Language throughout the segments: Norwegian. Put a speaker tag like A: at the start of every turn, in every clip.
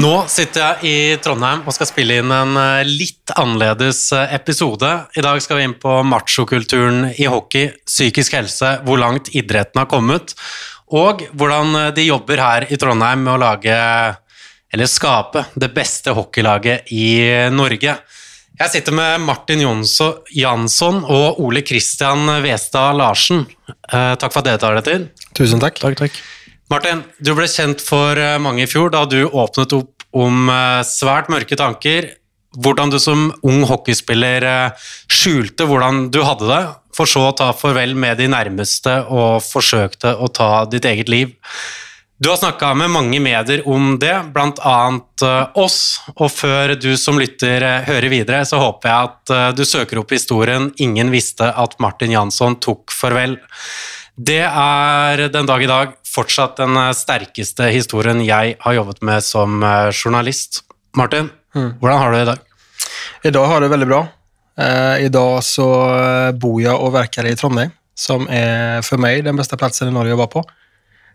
A: Nå sitter jeg i Trondheim og skal spille inn en eh, litt annerledes eh, episode. I dag skal vi inn på machokulturen i hockey, psykisk helse, hvor langt idretten har kommet, og hvordan eh, de jobber her i Trondheim med å lage, eller skape, det beste hockeylaget i Norge. Jeg sitter med Martin Jansson og Ole Kristian Westad Larsen. Takk for at dere tar dere tid.
B: Tusen takk.
C: Takk, takk.
A: Martin, du ble kjent for eh, mange i fjor da du åpnet opp om eh, svært mørke tanker. Hvordan du som ung hockeyspiller eh, skjulte hvordan du hadde det, for så å ta farvel med de nærmeste og forsøkte å ta ditt eget liv. Du har snakka med mange medier om det, bl.a. oss. Og før du som lytter hører videre, så håper jeg at du søker opp historien 'Ingen visste at Martin Jansson tok farvel'. Det er den dag i dag fortsatt den eh, sterkeste historien jeg har jobbet med som eh, journalist. Martin, mm. hvordan har du det i dag?
B: I dag har jeg det veldig bra. Eh, I dag så bor jeg og verker i Trondheim, som er for meg den beste plassen i Norge å være på.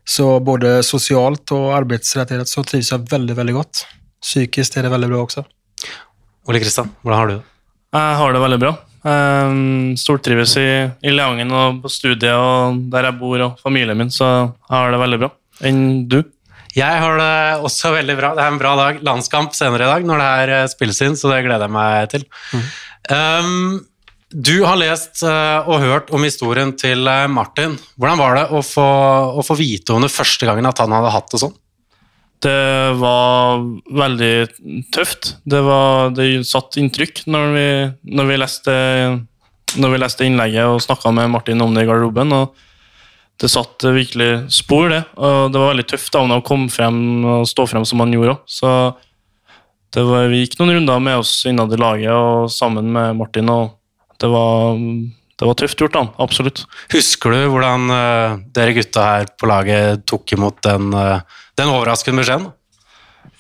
B: Så både sosialt og arbeidsrelatert så trives jeg veldig, veldig godt. Psykisk er det veldig bra også.
A: Ole Kristian, hvordan har du det?
C: Jeg har det veldig bra. Um, Stortrives i, i Leangen og på studiet og der jeg bor og familien min, så jeg har det veldig bra. Enn du?
A: Jeg har det også veldig bra. Det er en bra dag. Landskamp senere i dag når det her eh, spilles inn, så det gleder jeg meg til. Mm. Um, du har lest uh, og hørt om historien til uh, Martin. Hvordan var det å få, å få vite om det første gangen at han hadde hatt det sånn?
C: Det var veldig tøft. Det, var, det satt inntrykk når vi, når vi, leste, når vi leste innlegget og snakka med Martin om det i garderoben. Det satt virkelig spor, det. Og det var veldig tøft av ham å komme frem og stå frem som han gjorde òg. Så var, vi gikk noen runder med oss innad i laget og sammen med Martin. og det var, det var tøft gjort, da. Absolutt.
A: Husker du hvordan uh, dere gutta her på laget tok imot den uh, den overraskende beskjeden?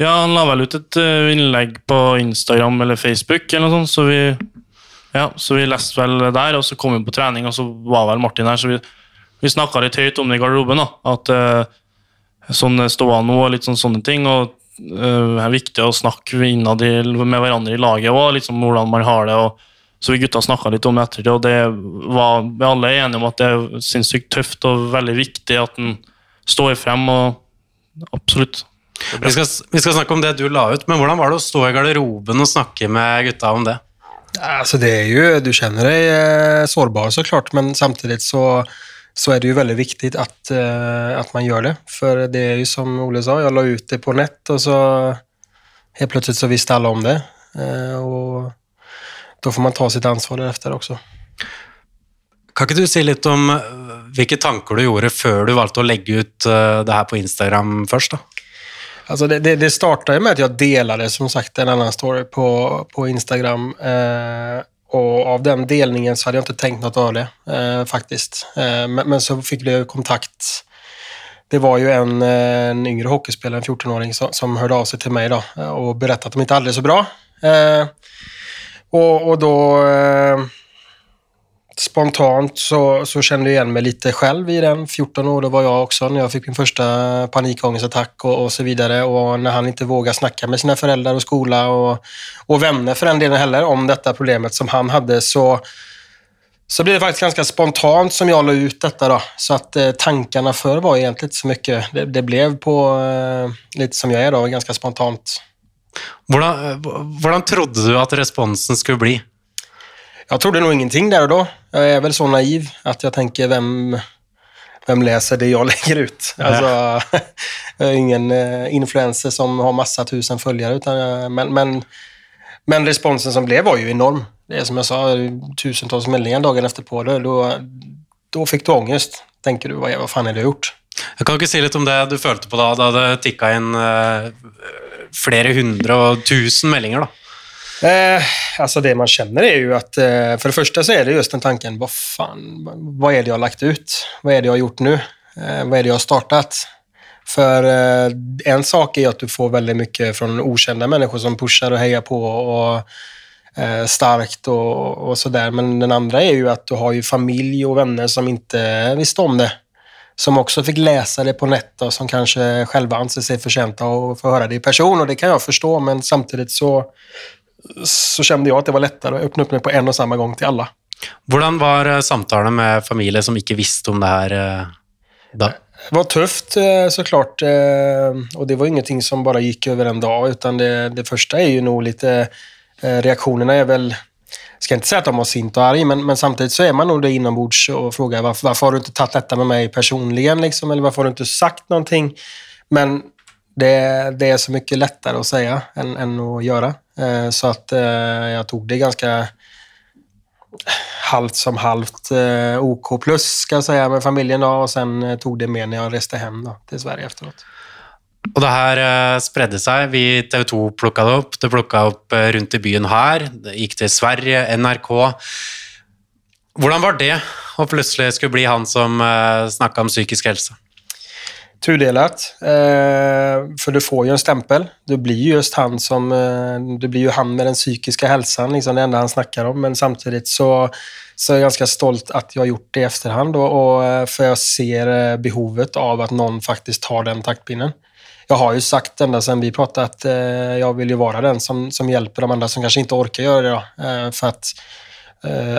C: Ja, han la vel ut et uh, innlegg på Instagram eller Facebook, eller noe sånt, så vi, ja, så vi leste vel der, og så kom vi på trening, og så var vel Martin her, så vi, vi snakka litt høyt om det i garderoben. da, At uh, sånn ståa nå og litt sånn, sånne ting. og uh, er viktig å snakke innad med hverandre i laget òg, liksom hvordan man har det. og så vi gutta snakka litt om det etter, det, og det var, vi alle enige om at det er sinnssykt tøft og veldig viktig at en står frem og absolutt.
A: Vi skal, vi skal, snakke om det du la ut, men hvordan var det å stå i garderoben og snakke med gutta om det?
B: Altså det er jo, Du kjenner deg eh, sårbar, så klart, men samtidig så, så er det jo veldig viktig at, eh, at, man gjør det. For det er jo som Ole sa, jeg la ut det på nett, og så helt plutselig så visste alle om det. Eh, og da får man ta sitt ansvar deretter også.
A: Kan ikke du si litt om hvilke tanker du gjorde før du valgte å legge ut eh, det her på Instagram først? da?
B: Alltså det, det, det starta med at jeg delte en annen story på, på Instagram. Eh, og av den delningen hadde jeg ikke tenkt noe av det eh, faktisk. Eh, men, men, så fikk jeg kontakt. Det var jo en, en yngre hockeyspiller, en 14-åring, som, som hørte av seg til meg da, og fortalte at de ikke hadde det så bra. Eh, og, och då Spontant så, så kände jag igen mig lite själv i den. 14 år då var jag också när jag fick min första panikångestattack och, och så vidare. Och när han inte vågade snacka med sina föräldrar och skola och, och vänner för den delen heller om detta problemet som han hade så, så blev det faktiskt ganska spontant som jag la ut detta. Då. Så att eh, tankarna för var egentligen inte så mycket. Det, det blev på eh, lite som jag är då, ganska spontant.
A: Hvordan, hvordan trodde du at responsen skulle bli?
B: Jeg trodde nog ingenting der og da. Jeg er vel så naiv at jeg tenker hvem, hvem läser det jeg legger ut? Alltså, jag är ingen influenser influencer som har massa tusen följare. Utan, men, men, men, responsen som ble var jo enorm. Det er som jeg sa, tusentals meldinger dagen etterpå. Da, fikk du ångest. Tenker du, hva, hva faen er det du gjort?
A: Jeg kan ikke si litt om det du følte på da, da det tikka inn uh, flere hundre og tusen meldinger? da?
B: Eh, alltså det man känner är ju att, eh, för det första så är det just den tanken, vad fan, vad är det jag har lagt ut? Vad är det jag har gjort nu? Eh, vad är det jag har startat? För eh, en sak är att du får väldigt mycket från okända människor som pushar och hejar på och eh, starkt och, och sådär. Men den andra är ju att du har ju familj och vänner som inte visste om det som också fick läsa det på nätet och som kanske själva anser sig förtjänta att få höra det i person. Och det kan jag förstå, men samtidigt så, så kjente jeg at det var lettere å åpne opp meg på en og samme gang til alle.
A: Hvordan var eh, samtalen med familie som ikke visste om det her eh, da?
B: Det var tøft, så klart. Og det var ingenting som bare gikk over en dag, utan det, det første er jo noe litt Reaksjonene er vel skal ska inte säga de var sint og arg, men, men samtidig så er man nog det innenbords og spør hvorfor, varför har du ikke tatt dette med meg personlig, Liksom, eller hvorfor har du ikke sagt noe? Men det, det er så mye lettere å si enn, än å göra. Eh, Så att eh, jag tog det ganska halvt som halvt eh, OK plus ska jag säga med familjen då, och sen tog det med när jag reste hem då, till Sverige efteråt.
A: Og det her spredde seg. Vi TV 2 plukka det opp. Det plukka opp rundt i byen her. Det gikk til Sverige, NRK. Hvordan var det å plutselig skulle bli han som snakka om psykisk helse?
B: Tudelat. Eh, för du får ju en stämpel. Du blir ju just han som... Eh, du blir ju han med den psykiska hälsan, liksom det enda han snackar om. Men samtidigt så, så är jag ganska stolt att jag har gjort det i efterhand. Och, eh, för jag ser eh, behovet av att någon faktiskt tar den taktpinnen. Jag har ju sagt ända sedan vi pratade att jag vill ju vara den som, som hjälper de andra som kanske inte orkar göra det. Då. För att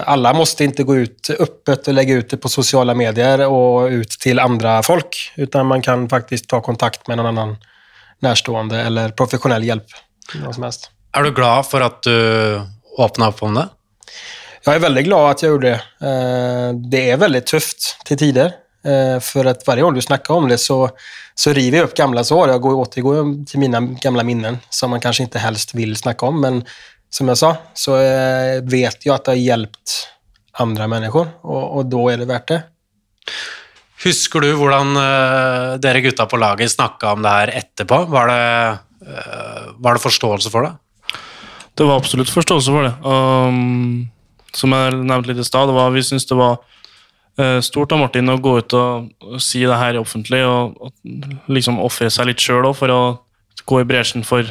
B: Alla måste inte gå ut öppet och lägga ut det på sociala medier och ut till andra folk, utan man kan faktiskt ta kontakt med någon annan närstående eller professionell hjälp. Vad som helst.
A: Er du glad for at du åpna opp om det?
B: Jag är väldigt glad att jag gjorde det. Eh, Det är väldigt tufft till tider. for För att varje gång du snackar om det så, så river jag upp gamla sår. Jag går, återgår till mina gamla minnen som man kanske inte helst vill snacka om. Men som jag sa så eh, vet jag att det har hjälpt andre mennesker, og, og da er det verdt det.
A: Husker du hvordan uh, dere gutta på laget snakka om det her etterpå? Var det, uh, var det forståelse for det?
C: Det var absolutt forståelse for det. Um, som jeg nevnte litt i stad, vi syntes det var uh, stort av Martin å gå ut og, og si det her offentlig, og, og liksom ofre seg litt sjøl for å gå i bresjen for,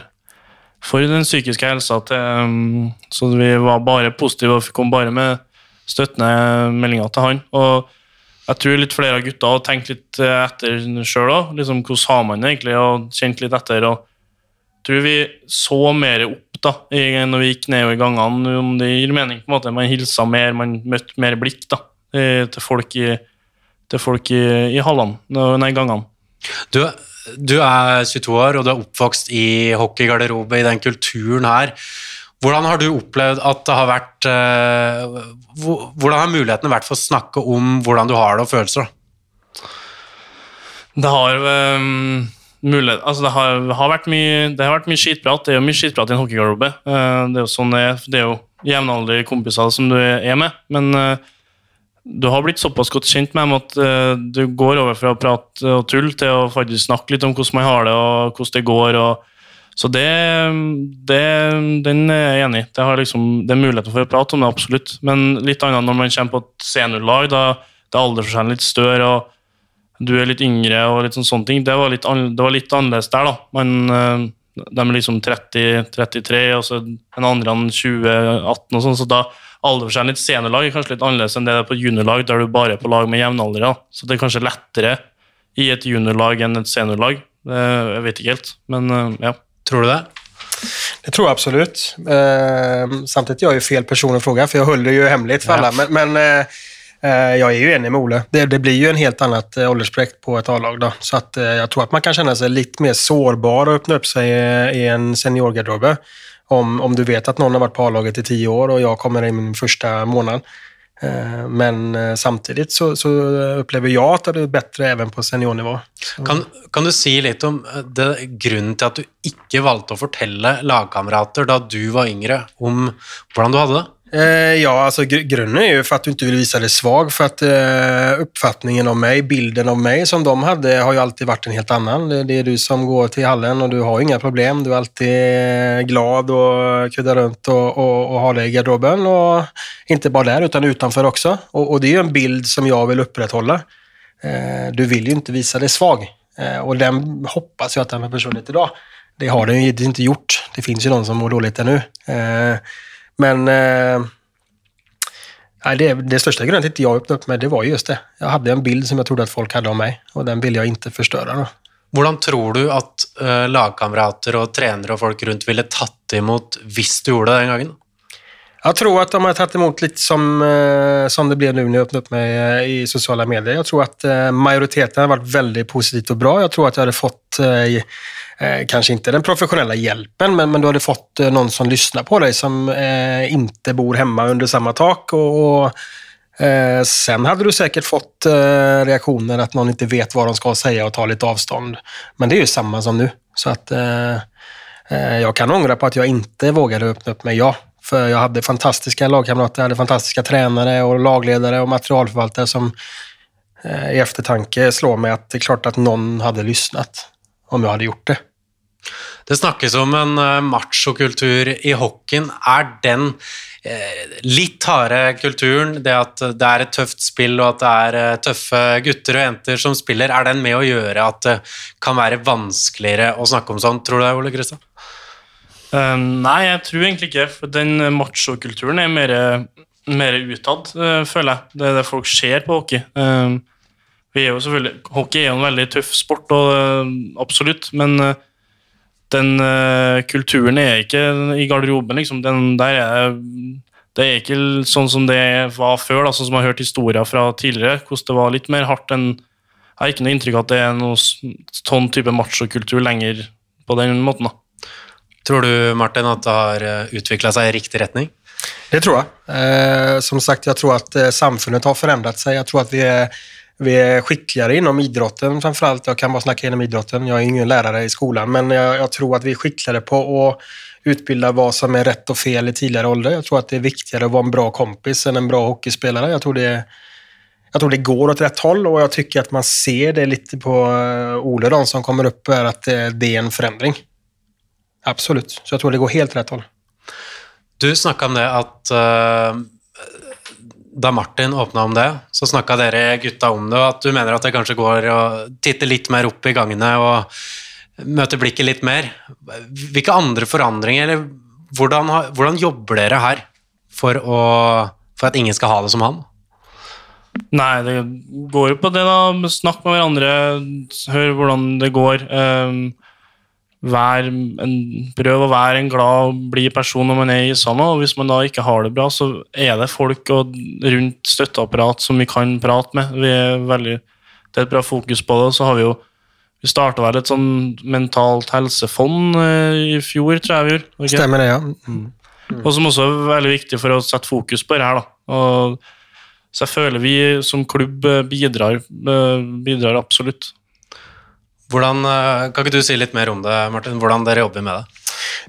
C: for den psykiske helsa. Til, um, så vi var bare positive og kom bare med støttende meldinger til han. Og jeg tror litt flere av gutta har tenkt litt eh, etter sjøl òg. Liksom, hvordan har man det egentlig, og kjent litt etter. og jeg tror vi så mer opp da, når vi gikk nedover i gangene, om det gir mening. på en måte. Man hilsa mer, man møtte mer blikk da, til folk i, til folk i, i hallene, nei, gangene.
A: Du, du er 22 år, og du er oppvokst i hockeygarderobe, i den kulturen her. Hvordan har du opplevd at det har vært eh, Hvordan har mulighetene vært for å snakke om hvordan du har det og følelser?
C: Det har um, mulighet, altså det har, har vært mye, det har vært mye skitprat. Det er jo mye skitprat i en hockeygarderobe. Eh, det er jo sånn det er. Det er jo jevnaldrende kompiser som du er med, men eh, du har blitt såpass godt kjent med dem at eh, du går over fra å prate og tull til å faktisk snakke litt om hvordan man har det og hvordan det går. Og, så det, det, den er jeg enig i. Det, liksom, det er muligheter for å prate om det, absolutt. Men litt annet når man kommer på et seniorlag, da da er aldersforskjellen litt større. og du er litt yngre og litt sånn sånne ting. Det var litt, det var litt annerledes der, da. Men eh, de er liksom 30-33, og så den andre han 20-18 og sånn, så da aldersforskjellen litt seniorlag er kanskje litt annerledes enn det er på juniorlag, der du bare er på lag med jevnaldrende. Så det er kanskje lettere i et juniorlag enn et seniorlag. Eh, Jeg vet ikke helt, men eh, ja.
A: Tror du det?
B: Det tror jeg absolutt. Eh, samtidigt er jeg ju fel person å spørre, for jeg holder det jo hemmelig for alle.
A: Ja.
B: alla. Men, men eh, jeg er jo enig med Ole. Det, det blir jo en helt annet aldersprekt på et A-lag. Då. Så at, eh, jeg tror at man kan kjenne seg litt mer sårbar og åpne opp seg eh, i en seniorgarderob. Om, om du vet at noen har vært på A-laget i ti år og jeg kommer i min første månad. Eh, men samtidig så, så opplever jeg at det er bedre even på seniornivå.
A: Kan, kan du si litt om eh, det, grunnen til at du ikke valgte å fortelle lagkamerater da du var yngre, om hvordan du hadde det?
B: Eh, ja, alltså gr- grunden är ju för att du inte vill visa dig svag. För att eh, uppfattningen av mig, bilden av mig som de hade, har ju alltid varit en helt annan. Det, det är du som går till hallen och du har inga problem. Du är alltid glad och kuddar runt och, och, och har det i garderoben. Och inte bara där, utan utanför också. Och, och det är ju en bild som jag vill upprätthålla. Eh, du vill ju inte visa dig svag. Eh, och den hoppas jag att den har försvunnit idag. Det har den ju inte gjort. Det finns ju noen som mår dåligt ännu. Eh, men eh, Nej, det, det största grunnet jag öppnade upp med, det var just det. Jag hade en bild som jag trodde att folk hade av mig och den ville jag inte förstöra. Då.
A: Hvordan tror du at uh, lagkamerater og trenere og folk rundt ville tatt imot hvis du gjorde det den gangen?
B: Jag tror att de har tagit emot lite som, eh, som det blev nu när jag öppnade upp mig eh, i sociala medier. Jag tror att eh, majoriteten har varit väldigt positivt och bra. Jag tror att jag hade fått, eh, ikke den professionella hjälpen, men, men du hade fått noen som lyssnar på dig som inte bor hemma under samma tak. Och, och sen hade du säkert fått reaktioner att någon inte vet vad de ska säga och ta lite avstånd. Men det är ju samma som nu. Så att jag kan ångra på att jag inte vågade öppna upp mig, ja. För jag hade fantastiska lagkamrater, hade fantastiska tränare och lagledare och materialförvaltare som eh, i eftertanke slår mig att det är klart att någon hade lyssnat om jag hade gjort det.
A: Det snakkes om en eh, machokultur i hockeyen. Er den eh, litt harde kulturen, det at det er et tøft spill og at det er eh, tøffe gutter og jenter som spiller, er den med å gjøre at det kan være vanskeligere å snakke om sånn, tror du det, Ole Kristian?
C: Uh, nei, jeg tror egentlig ikke. For den machokulturen er mer, mer utad, uh, føler jeg. Det er det folk ser på hockey. Uh, er hockey er jo en veldig tøff sport, og, absolutt, men den kulturen er ikke i garderoben, liksom. Den der er det er ikke sånn som det var før, da, sånn som jeg har hørt historier fra tidligere, hvordan det var litt mer hardt enn Jeg har ikke noe inntrykk av at det er noe sånn type machokultur lenger på den måten. da.
A: Tror du Martin, at det har eh, utvikla seg i riktig retning?
B: Det tror jeg. Eh, som sagt, jeg tror at samfunnet har forandret seg. Jeg tror at vi er, vi är skickligare inom idrotten Jeg Jag kan bare snakke gjennom idrotten. jeg er ingen lærer i skolen, men jeg, jeg tror at vi er skickligare på å utbilde hva som er rett og fel i tidligere ålder. Jeg tror at det er viktigere å være en bra kompis enn en bra hockeyspelare. Jeg tror det, jag tror det går åt rett håll og jeg tycker at man ser det litt på eh, Ole, som kommer opp, at det er en förändring. Absolutt. Så jeg tror det går helt rett håll.
A: Du snakka om det at uh, da Martin åpna om det, så snakka dere gutta om det, og at du mener at det kanskje går å titte litt mer opp i gangene og møte blikket litt mer. Hvilke andre forandringer, eller hvordan, hvordan jobber dere her for, å, for at ingen skal ha det som han?
C: Nei, det går jo på det, da. Snakk med hverandre, hør hvordan det går. Um, vær en, prøv å være en glad og blid person når man er i isene. Og hvis man da ikke har det bra, så er det folk og rundt støtteapparat som vi kan prate med. Vi er veldig, det er et bra fokus på det. Så har vi jo vi starta vel et sånn mentalt helsefond eh, i fjor, tror jeg vi gjorde.
B: Okay? Stemmer det, ja. Mm.
C: Mm. Og som også er veldig viktig for å sette fokus på det her. da. Og, så jeg føler vi som klubb bidrar, eh, bidrar absolutt.
A: Hvordan, eh, kan ikke du si litt mer om det, Martin? Hvordan dere jobber med det?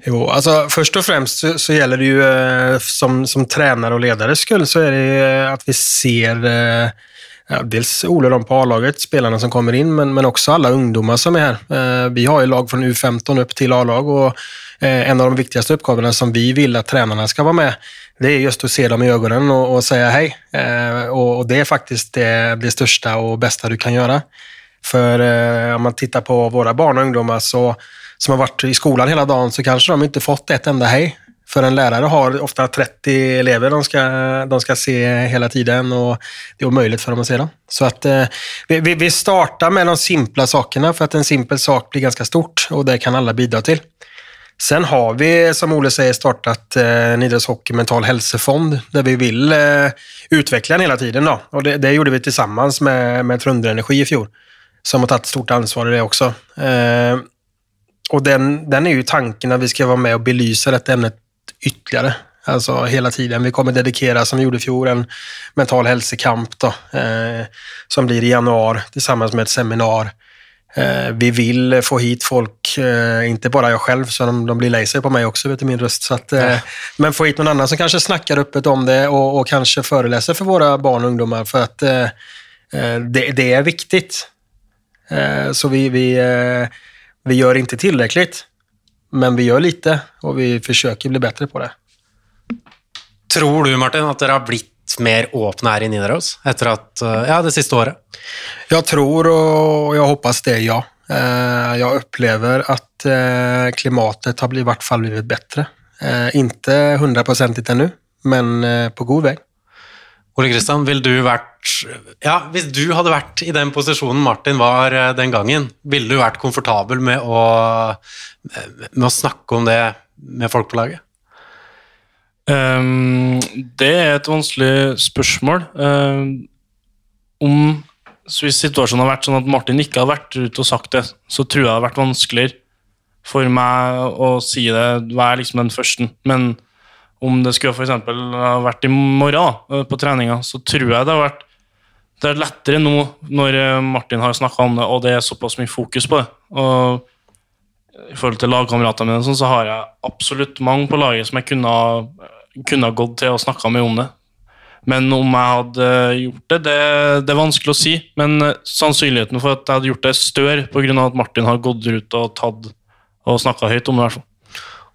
B: Jo, altså Først og fremst så, så gjelder det jo eh, som, som trener og leders skyld, så er det eh, att vi ser ja, dels Ole de på A-laget, spillerne som kommer inn, men, men også alle ungdommer som er. Eh, vi har jo lag fra U15 opp til A-lag eh, en av de viktigste oppgavene som vi vil at trenerne skal være med, det er just å se dem i øynene og, og si hei. Og, og, det er faktisk det, det største og beste du kan göra. För eh, om man tittar på våra barn och ungdomar så, som har varit i skolan hela dagen så kanske de inte fått ett enda hej. För en lärare har ofta 30 elever de ska, de ska se hela tiden och det är omöjligt för dem att se dem. Så att eh, vi, vi startar med de simpla sakerna för att en simpel sak blir ganska stort och det kan alla bidra till. Sen har vi, som Ole säger, startat eh, en idrottshockey mental hälsofond där vi vill eh, utveckla den hela tiden. Då. Och det, det gjorde vi tillsammans med, med Trundre Energi i fjol som har tatt stort ansvar i det også. Eh, og den, den er jo tanken at vi skal være med og belyse dette emnet ytterligere. Altså hele tiden. Vi kommer dedikere, som vi gjorde i fjor, en mental helsekamp da, eh, som blir i januar sammen med et seminar. Eh, vi vil få hit folk, eh, ikke bare jeg selv, så de, de blir lei seg på meg også, vet du, min røst. Så att, eh, men få hit noen andre som kanskje snakker åpent om det og, og kanskje foreleser for våre barn og ungdommer. For at, eh, eh, det, det er viktigt. Eh, så vi, vi, eh, vi gör inte tillräckligt, men vi gjør lite og vi försöker bli bedre på det.
A: Tror du Martin at dere har blitt mer åpne her i Nidaros etter at, eh, ja, det siste året?
B: Jeg tror og jeg hoppas det, ja. Jeg opplever at klimatet har i hvert fall blitt bedre. Ikke 100 ennå, men på god vei.
A: Ole Kristian, vil du vært Ja, hvis du hadde vært i den posisjonen Martin var eh, den gangen, ville du vært komfortabel med å, med å snakke om det med folk på laget?
C: Um, det er et vanskelig spørsmål. Um, om så Hvis situasjonen har vært sånn at Martin ikke har vært ute og sagt det, så tror jeg det har vært vanskeligere for meg å si det, være liksom den første. Men om det skulle for ha vært i morgen på treninga, så tror jeg det har vært det er lettere nå når eh, Martin har snakka om det, og det er såpass mye fokus på det. Og I forhold til lagkameratene mine sånn, så har jeg absolutt mange på laget som jeg kunne kunne gått til og snakka med om det. Men om jeg hadde gjort det, det, det, er vanskelig å si. Men eh, sannsynligheten for at jeg hadde gjort det, er større pga. at Martin har gått ut og tatt og snakka høyt om det. fall.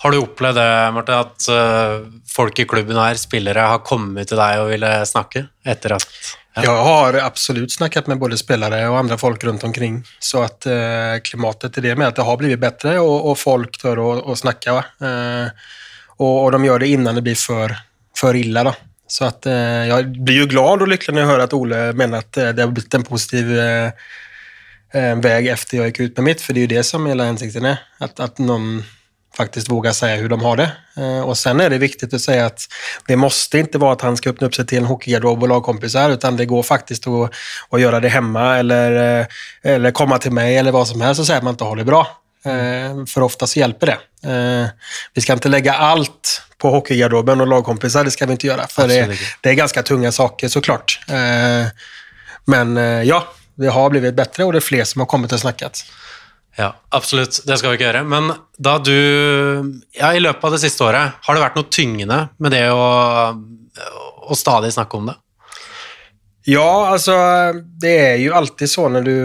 A: Har du opplevd det, Martin, at folk i klubben her, spillere, har kommet til deg og ville snakke etter at
B: Jeg har absolutt snakket med både spillere og andre folk rundt omkring. Så at eh, klimatet til det med at det har blitt bedre, og, og folk tør å, å snakke. Eh, og, og, de gjør det innan det blir for, for ille. Da. Så at jeg blir jo glad og lykkelig når jeg hører at Ole mener at det har blitt en positiv vei etter jeg gikk ut med mitt, for det er jo det som hele hensikten er. At, at noen faktiskt vågar säga hur de har det. og och sen är det viktigt att säga att det måste inte vara att han ska öppna upp sig till en hockeygarderob och lagkompisar, utan det går faktiskt att, att göra det hemma eller, eh, eller komma till mig eller vad som helst och säga att man inte har det bra. for för oftast hjälper det. Vi ska inte lägga allt på hockeygarderoben och lagkompisar, det ska vi inte göra. För det, det, är ganska tunga saker såklart. Men ja, det har blivit bättre och det är fler som har kommit och snackat.
A: Ja, absolutt. Det skal vi ikke gjøre. Men da du Ja, i løpet av det siste året, har det vært noe tyngende med det å, å stadig snakke om det?
B: Ja, altså det er jo alltid så når du,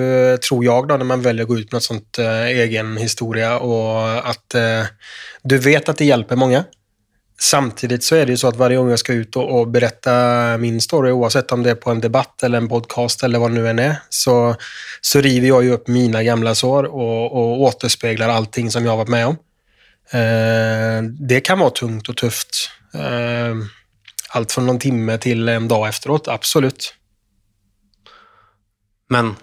B: tror jeg, da, når man velger å gå ut med något sånt eh, egen historie, og at eh, du vet at det hjelper många. Samtidigt så är det ju så att varje gång jag ska ut och, och, berätta min story, oavsett om det är på en debatt eller en podcast eller vad det nu än är, så, så river jag ju upp mina gamla sår och, och återspeglar allting som jag har varit med om. Eh, det kan vara tungt och tufft. Eh, allt från någon timme till en dag efteråt, absolut.
A: Men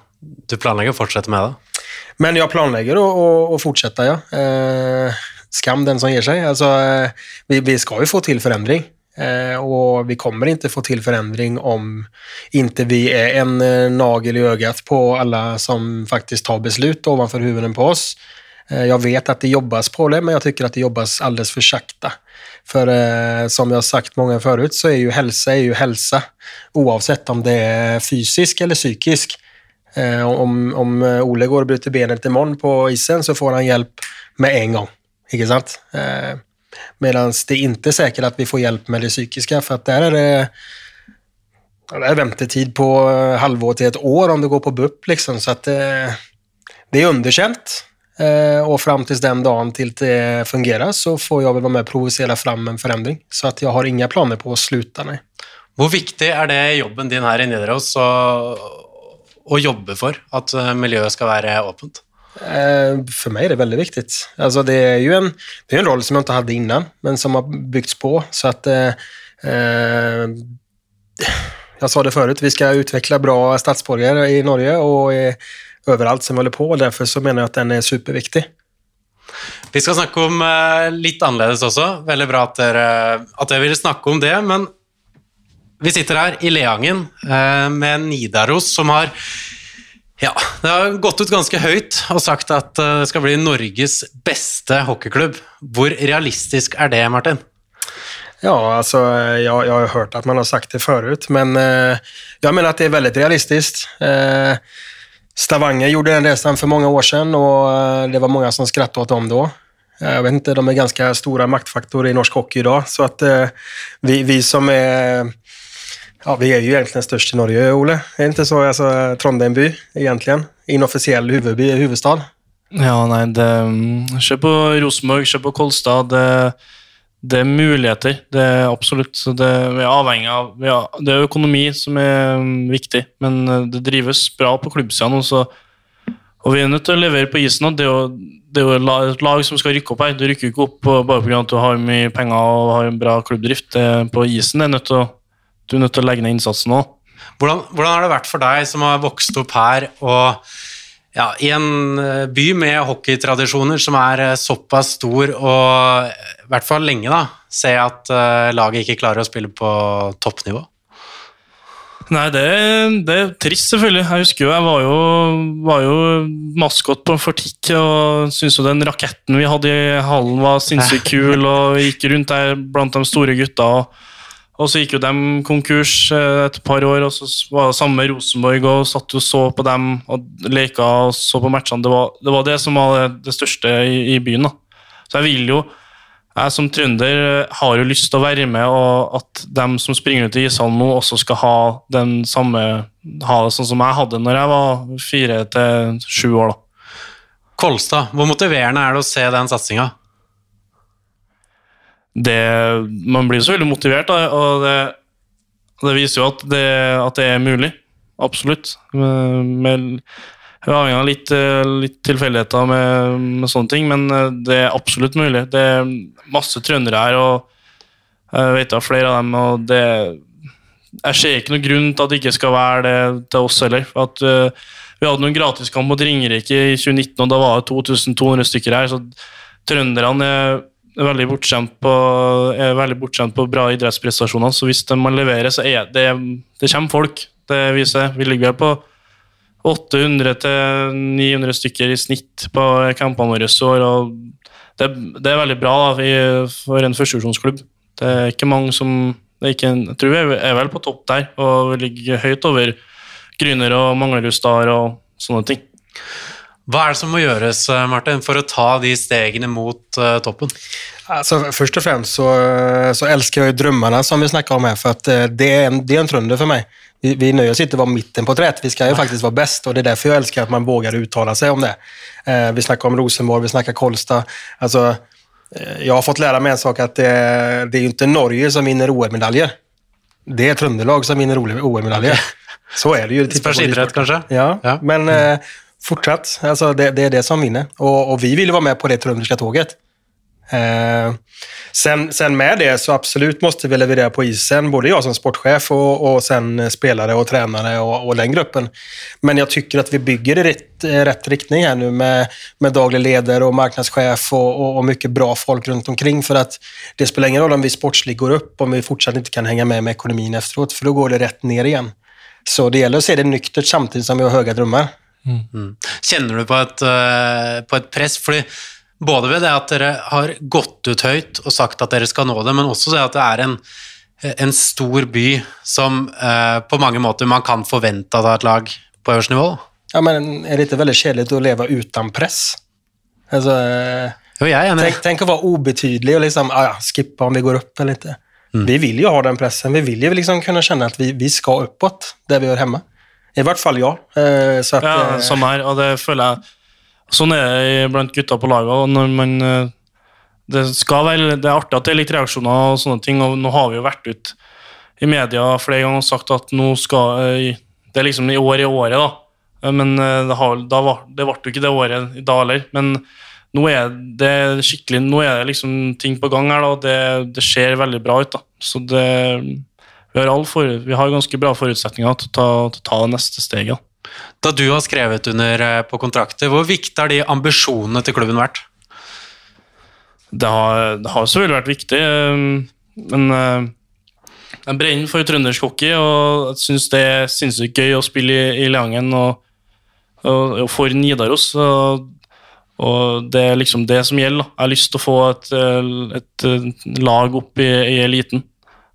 A: du planlegger å fortsette med det?
B: Men jeg planlegger å, å, å fortsette, ja. Eh, skam den som gir seg. Alltså, eh, vi, vi skal jo få til forandring. Eh, og vi kommer ikke få til forandring om ikke vi er en eh, nagel i øyet på alle som faktisk tar beslut ovenfor huvuden på oss. Eh, jeg vet at det jobbas på det, men jeg att det jobbas alldeles sakte. For eh, som har sagt många förut så er jo hälsa er jo hälsa oavsett om det er fysisk eller psykisk. Eh, om, om Ole går og bryter benet imorgon på isen så får han hjelp med en gång. Ikke sant? Eh, Medan det ikke sikkert at vi får hjelp med det psykiske, for der er det det er ventetid på halvår til et år om det går på BUP. Liksom, så at, eh, det er underkjent. Eh, og fram til den dagen til det fungerer, så får jeg vel være med og provosere fram en forandring. Så at jeg har ingen planer på å slutte, nei.
A: Hvor viktig er det jobben din her i Nidaros å jobbe for at eh, miljøet skal være åpent?
B: Eh, för mig är det väldigt viktigt. Alltså det är ju en, det en roll som jag inte hade innan, men som har byggts på. Så att eh, eh jag sa det förut, vi ska utveckla bra statsborgare i Norge och i, överallt som vi håller på. Därför så menar jag att den är superviktig.
A: Vi skal snakke om uh, litt annerledes også. Veldig bra at dere, at dere ville snakke om det. Men vi sitter her i Leangen med Nidaros, som har ja, det har gått ut ganske høyt og sagt at eh, det skal bli Norges beste hockeyklubb. Hvor realistisk er det, Martin?
B: Ja, altså, jeg, jeg har hørt at man har sagt det før, men jeg mener at det er veldig realistisk. Eh, Stavanger gjorde den reisen for mange år siden, og eh, det var mange som skrattade åt dem da. Eh, Jeg vet ikke, de er ganske store maktfaktorer i norsk hockey i dag, så at eh, vi, vi som är Ja, vi är ju egentligen störst i Norge, Ole. Är det inte så? Alltså, Trondheimby, egentligen. Inofficiell huvudby, huvudstad.
C: Ja, nei, det, Se på Rosenborg, se på Kolstad. Det, det, er muligheter. Det er absolutt. Så det, vi er avhengig av ja, Det er økonomi som er mm, viktig, men eh, det drives bra på klubbsida nå, så og vi er nødt til å levere på isen. Det er jo, det er jo et lag som skal rykke opp her. Du rykker ikke opp bare pga. at du har mye penger og har en bra klubbdrift. På isen er nødt til å du er nødt til å legge ned innsatsen òg.
A: Hvordan, hvordan har det vært for deg som har vokst opp her og ja, i en eh, by med hockeytradisjoner som er eh, såpass stor og i hvert fall lenge, da, se at uh, laget ikke klarer å spille på toppnivå?
C: Nei, det, det, er trist, selvfølgelig. Jeg husker jo jeg var jo, var jo maskot på Fortikk og syntes jo den raketten vi hadde i hallen var sinnssykt kul, og gikk rundt der blant de store gutta. og og så gikk jo de konkurs eh, et par år, og så var det samme Rosenborg og satt og så på dem og leka og så på matchene. Det var det, var det som var det, største i, i, byen. da. Så jeg vil jo, jeg som trønder har jo lyst til å være med, og at de som springer ut i ishallen nå, også skal ha den samme ha det sånn som jeg hadde når jeg var fire til sju år. da.
A: Kolstad, hvor motiverende er det å se den satsinga?
C: Det, Man blir så veldig motivert, da, og det, det viser jo at det, at det, er mulig. Absolutt. Med, avhengig av litt, litt tilfeldigheter med, med, sånne ting, men det er absolutt mulig. Det er masse trøndere her, og jeg vet av flere av dem, og det Jeg ser ikke noen grunn til at det ikke skal være det til oss heller. At, uh, vi hadde noen gratiskamp mot Ringerike i 2019, og da var det 2200 stykker her. så Trønderne er veldig bortskjemt på, er veldig bortskjemt på bra idrettsprestasjoner. Så hvis man leverer, så er det Det kommer folk. Det viser Vi ligger vel på 800-900 stykker i snitt på campene våre i år. og det, det, er veldig bra da, for en førstevisjonsklubb. Det er ikke mange som ikke, Jeg tror vi er vel på topp der, og vi ligger høyt over Gryner og Manglerud og sånne ting.
A: Hva er det som må gjøres eh, Martin, for å ta de stegene mot uh, toppen?
B: Altså, først og fremst så, så elsker jeg drømmene, som vi snakker om her. for att eh, det er, en, det er en trønder for meg. Vi, vi nøyer oss å være midten på treet. vi skal jo faktisk være best, og det er derfor jeg elsker at man vågar uttale seg om det. Uh, vi snakker om Rosenborg, vi snakker Kolstad. Altså, eh, jag har fått lære meg en sak, at det, det er jo ikke Norge som vinner OL-medaljer. Det er Trøndelag som vinner OL-medaljer. Okay. Så er det ju.
A: Spørsidrett kanskje?
B: Ja, ja. men eh, fortsatt. Alltså det, det, er det som vinner. Och, och vi vill vara med på det trönderska tåget. Eh, sen, sen med det så absolut måste vi leverera på isen, både jag som sportchef och, och sen spelare och tränare och, och den gruppen. Men jag tycker att vi bygger i rätt, rätt riktning här nu med, med daglig ledare och marknadschef och, och, och, mycket bra folk runt omkring. För att det spelar ingen roll om vi sportsligt går upp om vi fortsatt inte kan hänga med med ekonomin efteråt, för då går det rätt ner igen. Så det gäller att se det nyktert samtidigt som vi har höga drömmar.
A: Mm. mm. Kjenner du på et, uh, på et press? Fordi både ved det at dere har gått ut høyt og sagt at dere skal nå det, men også det at det er en, en stor by som eh, på mange måter man kan forvente av et lag på øverste nivå?
B: Ja, men er det ikke veldig kjedelig å leve uten press? Altså,
A: jo, jeg.
B: Tenk, tenk å være ubetydelig og liksom, ah, ja, skippe om vi går opp eller ikke. Mm. Vi vil jo ha den pressen. Vi vil jo liksom kunne kjenne at vi, vi skal oppåt, det vi gjør hjemme. I hvert fall ja.
C: Eh, så at, ja, eh, samme her, og det føler jeg Sånn er det blant gutta på laget. når man eh, det, skal være, det er artig at det er litt reaksjoner og sånne ting, og nå har vi jo vært ut i media flere ganger og sagt at nå skal Det er liksom i år i året, da. Men det, har, da var, det ble jo ikke det året i dag heller. Men nå er det skikkelig Nå er det liksom ting på gang her, da. Det, det ser veldig bra ut, da. Så det vi har, for, vi har, ganske bra forutsetninger til å ta, til å ta det neste steget.
A: Da du har skrevet under eh, på kontrakter, hvor viktig har de ambisjonene til klubben vært?
C: Det har, det har selvfølgelig vært viktig, eh, men eh, jeg brenner for trøndersk hockey og jeg syns det er sinnssykt gøy å spille i, i Leangen og, og, og, for Nidaros. Og, og, det er liksom det som gjelder. Jeg har lyst til å få et, et, et lag opp i, i eliten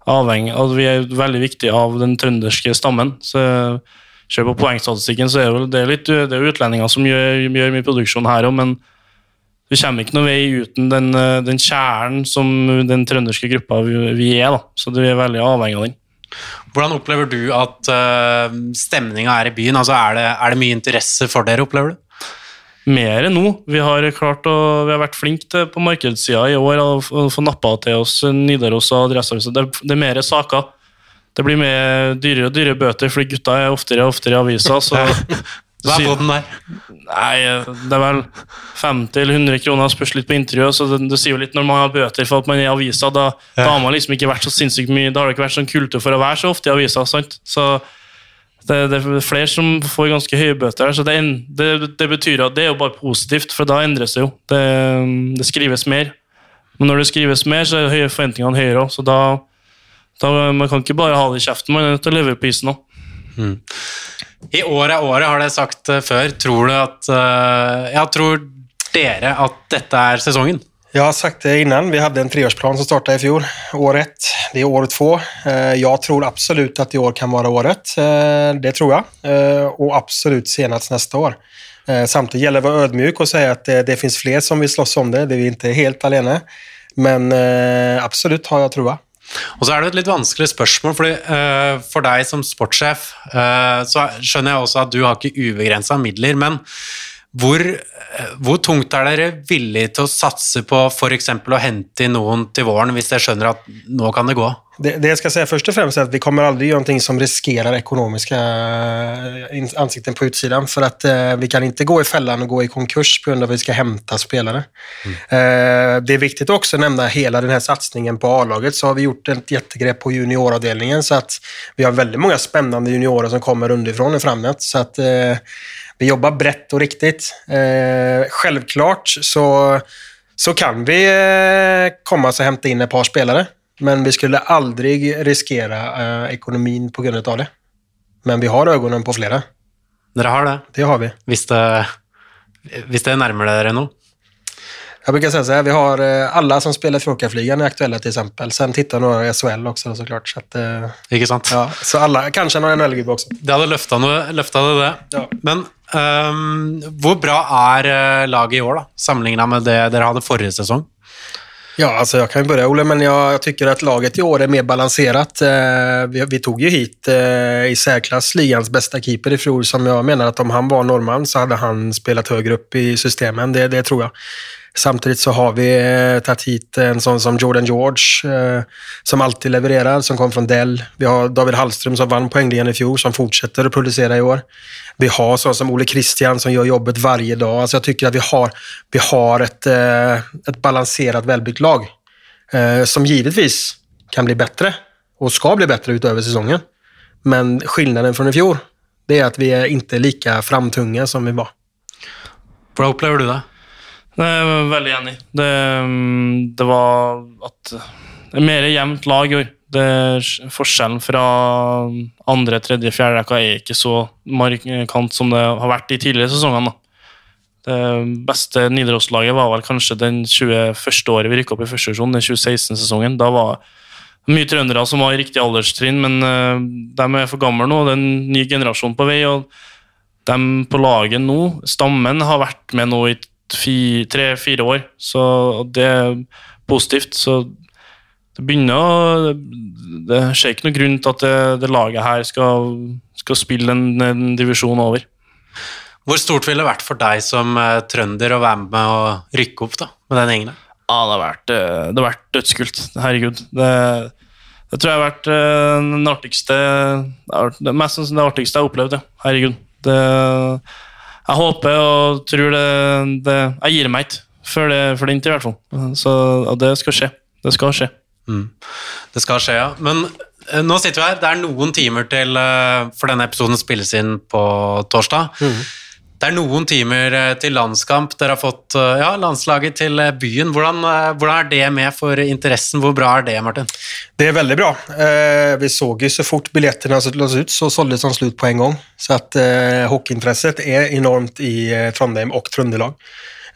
C: avhengig altså Vi er veldig viktige av den trønderske stammen. så Ser på poengstatistikken, så er det, det, litt, det er utlendinger som gjør, gjør mye produksjon her òg, men vi kommer ikke noen vei uten den, den kjernen som den trønderske gruppa vi, er. da, Så vi er veldig avhengig av den.
A: Hvordan opplever du at uh, stemninga er i byen? Altså, er det, er det mye interesse for dere, opplever du?
C: Mer nå. Vi har, klart å, vi har vært flinke på markedssida i år og få nappa til oss Nidaros og Adresseavisa. Det, det, er mer saker. Det blir mer dyrere og dyrere bøter, fordi gutta er oftere og oftere i avisa. Så
A: Hva er boden der?
C: Nei, det er vel 50 eller 100 kroner, spørs litt på intervjuet. Så det, det sier jo litt når man har bøter for at man er i avisa. Da, da har man liksom ikke vært så sinnssykt mye Da har det ikke vært sånn kultur for å være så ofte i avisa. sant? Så det, det er flere som får ganske høye bøter. Så det, det, det betyr at det er jo bare positivt, for da endres det jo. Det, det skrives mer. Men når det skrives mer, så er forventningene høyere òg. Så da, da Man kan ikke bare ha det i kjeften, man er nødt til å leve på isen òg.
A: I år er året, har dere sagt eh, før. Tror du at eh, Ja, tror dere at dette er sesongen?
B: Jag har sagt det innan, vi hade en treårsplan som startade i fjol. År ett, det är år två. Jeg Jag tror absolut att i år kan vara året. Eh, Det tror jag. Og Och absolut senast nästa år. Samtidig gäller det att vara ödmjuk och säga att det, det finns fler som vill slåss om det. Det är vi inte helt alene. Men absolutt absolut har jag trua.
A: Og så er det et litt vanskelig spørsmål, fordi uh, for deg som sportssjef, uh, så skjønner jeg også at du har ikke ubegrensa midler, men hvor, eh, hvor tungt er dere villige til å satse på f.eks. å hente inn noen til våren, hvis dere skjønner at nå kan det gå?
B: Det, det jeg skal si først og fremst er at vi kommer aldri gjøre noe som risikerer økonomiske ansikter på utsiden. For at, eh, vi kan ikke gå i fellen og gå i konkurs på at av skal vi spillere. Mm. Eh, det er viktig også å nevne hele denne satsingen satsningen på A-laget. Så har vi gjort et jättegrepp på junioravdelningen så at vi har veldig mange spennende juniorer som kommer underifrån och framåt. Vi jobbar brett och riktigt. Eh, självklart så, så kan vi eh, komma och hämta in ett par spelare. Men vi skulle aldrig riskera eh, ekonomin på grund av det. Men vi har ögonen på flera.
A: Dere har det,
B: Det har vi.
A: hvis det, hvis det nærmer dere noe?
B: Jag brukar säga så här, vi har alle alla som spelar Fjordkraftligan är aktuella till exempel. Sen tittar några i SHL också såklart. Så, att, eh,
A: Ikke sant?
B: ja, så alla, kanskje noen NHL-gubbar også.
A: Det hadde løfta, noe, løfta det, det.
B: Ja.
A: Men um, hvor bra er eh, laget i år, da, sammenligna med det dere hadde forrige sesong?
B: Ja, altså jeg kan jo begynne, Ole, men jeg syns at laget i år er mer balansert. Eh, vi, vi tog jo hit eh, i særklass ligans beste keeper i fjor, som jeg mener at om han var nordmann, så hadde han spilt høyere opp i systemen. Det, det tror jag. Samtidigt så har vi tatt tagit hit en sån som Jordan George eh, som alltid levererar, som kom från Dell. Vi har David Hallström som vann poängligan i fjol som fortsätter att producera i år. Vi har sånn som Ole Christian som gör jobbet varje dag. Alltså jag tycker vi har, vi har ett, eh, ett balanserat, lag eh, som givetvis kan bli bättre och ska bli bättre utöver säsongen. Men skillnaden från i fjol, det är att vi är inte lika framtunga som vi var.
A: Hvordan opplever du det?
C: Det er jeg veldig enig. Det, mm, det var at det er mer jevnt lag i år. Forskjellen fra andre, tredje, fjerde rekka er ikke så markant som det har vært i tidligere sesongene. Det beste Nidaros-laget var vel kanskje den 21. året vi rykka opp i første divisjon, den 2016-sesongen. Da var mye trøndere som var i riktig alderstrinn, men eh, de er for gamle nå. Det er en ny generasjon på vei. og de på laget nå, stammen, har vært med nå i tre-fire år, så det er positivt. Så det begynner å Det skjer ikke noen grunn til at det, det laget her skal, skal spille en, en divisjon over.
A: Hvor stort ville det vært for deg som eh, trønder å være med å rykke opp da, med den gjengen?
C: Ja, det har vært, eh, det har vært dødskult. Herregud. Det, det tror jeg har vært eh, den artigste Det det mest det artigste jeg har opplevd. Ja. Herregud. Det, jeg håper og tror det, det Jeg gir meg ikke før, det, er den tid, i hvert fall. Så og det skal skje. Det skal skje.
A: Det skal skje, ja. Men eh, nå sitter vi her. Det er noen timer til eh, For denne episoden spilles inn på torsdag. Det er noen timer eh, til landskamp. Dere har fått eh, ja, landslaget til eh, byen. Hvordan, hvordan er det med for interessen? Hvor bra er det, Martin?
B: Det er veldig bra. Eh, vi såg jo så fort biljetterna lades ut så såldes de slutt på en gang. Så at eh, hockeyintresset er enormt i eh, Trondheim og Trøndelag.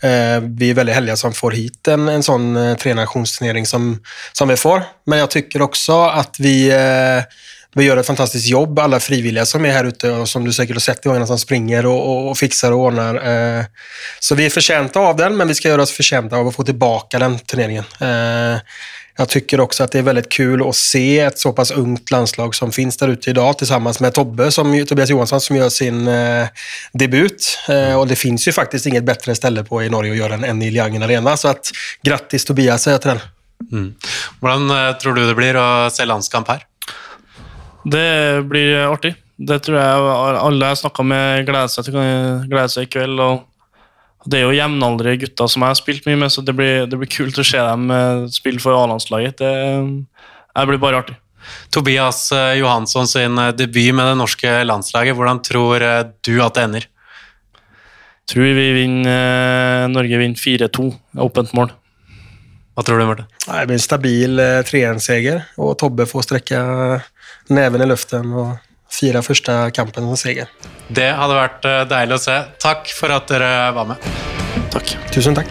B: Eh, vi er veldig heldige som får hit en, en sånn eh, trenasjonsturnering som, som vi får. Men jeg syns også at vi, eh, vi gjør et fantastisk jobb, alle frivillige som er her ute og som du sikkert har sett i gangene, som springer og, og, og, fikser og ordner. Eh, så vi er fortjente av den, men vi skal gjøre oss fortjente av å få tilbake den turneringen. Eh, jeg tycker også at det er veldig kul å se et såpass ungt landslag som finnes der ute i dag, sammen med Tobbe, som, Tobias Johansson, som gjør sin eh, debut. Eh, og det fins jo faktisk inget bedre sted på i Norge å gjøre den än i Liangen Arena. Så att grattis Tobias, sier jeg til den.
A: Hvordan eh, tror du det blir å se landskamp her?
C: Det blir artig. Det tror jeg alle jeg snakka med, gleder seg til gleder seg i kveld. og Det er jo jevnaldrende gutter som jeg har spilt mye med, så det blir, det blir kult å se dem eh, spille for A-landslaget. Det, det blir bare artig.
A: Tobias eh, Johansson sin eh, debut med det norske landslaget, hvordan tror du at det ender?
C: Jeg Tror vi vinner, Norge vinner 4-2. Åpent mål.
A: Hva tror du, Marte?
B: Det blir en stabil 3-1-seger, og Tobbe får strekke neven i luften og fire første kampen som seger.
A: Det hadde vært eh, deilig å se. Takk for at dere var med.
C: Takk.
B: Tusen takk.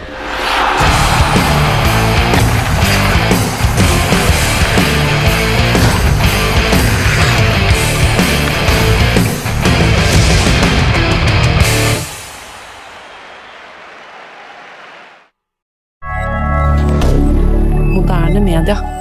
B: moderne media.